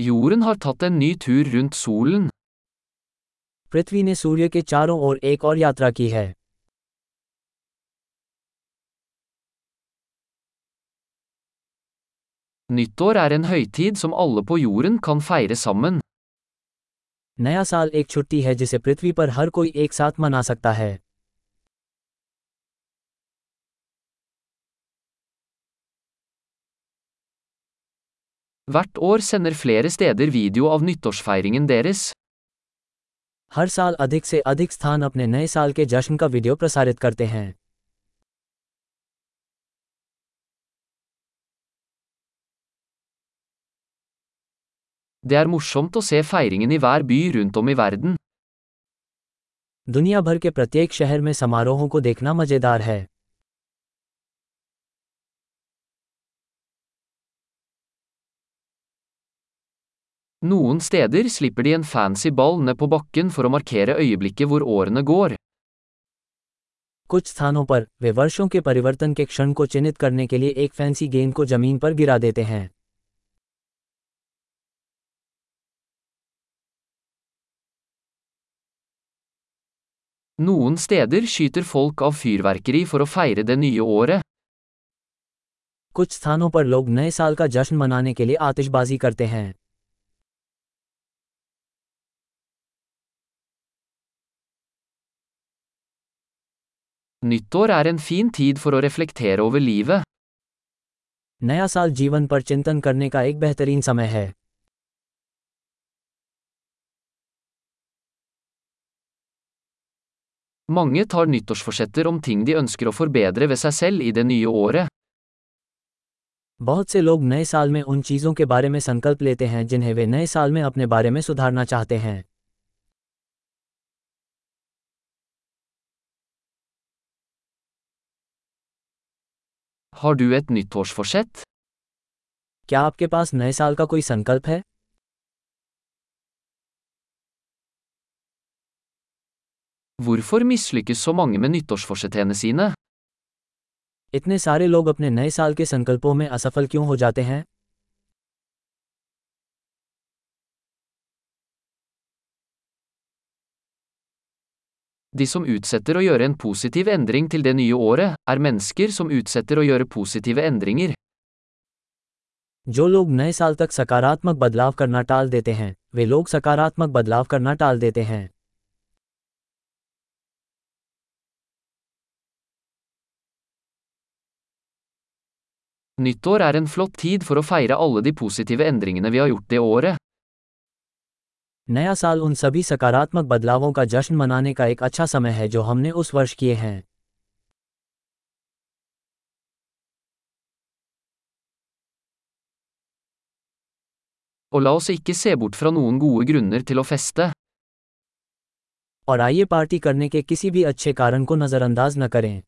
Jorden har tatt en ny tur rundt solen. पृथ्वी ने सूर्य के चारों ओर एक और यात्रा की है Nyttår er en høytid som alle på jorden kan feire sammen. नया साल एक छुट्टी है जिसे पृथ्वी पर हर कोई एक साथ मना सकता है Hvert år sender flere steder video av nyttårsfeiringen deres. हर साल अधिक से अधिक स्थान अपने नए साल के जश्न का वीडियो प्रसारित करते हैं Det er morsomt å se feiringen i hver by rundt om i verden. दुनिया भर के प्रत्येक शहर में समारोहों को देखना मज़ेदार है Noen steder slipper de en fancy ball ned på bakken for å markere øyeblikket hvor årene går. कुछ स्थानों पर वे वर्षों के परिवर्तन के क्षण को चिन्हित करने के लिए एक फैंसी गेंद को ज़मीन पर गिरा देते हैं Noen steder skyter folk av fyrverkeri for å feire det nye året. कुछ स्थानों पर लोग नए साल का जश्न मनाने के लिए आतिशबाजी करते हैं Nyttår er en fin tid for å reflektere over livet. नया साल जीवन पर चिंतन करने का एक बेहतरीन समय है Mange tar nyttårsforsetter om ting de ønsker å forbedre ved seg selv i det nye året. बहुत से लोग नए साल में उन चीज़ों के बारे में संकल्प लेते हैं जिन्हें वे नए साल में अपने बारे में सुधारना चाहते हैं Har du et nyttårsforsett? क्या आपके पास नए साल का कोई संकल्प है Hvorfor mislykkes så mange med nyttårsforsettene sine? इतने सारे लोग अपने नए साल के संकल्पों में असफल क्यों हो जाते हैं De som utsetter å gjøre en positiv endring til det nye året, er mennesker som utsetter å gjøre positive endringer. जो लोग नए साल तक सकारात्मक बदलाव करना टाल देते हैं वे लोग सकारात्मक बदलाव करना टाल देते हैं Nyttår er en flott tid for å feire alle de positive endringene vi har gjort det året. नया साल उन सभी सकारात्मक बदलावों का जश्न मनाने का एक अच्छा समय है जो हमने उस वर्ष किए हैं Og la oss ikke se bort fra noen gode grunner til å feste. और आइए पार्टी करने के किसी भी अच्छे कारण को नज़रअंदाज न करें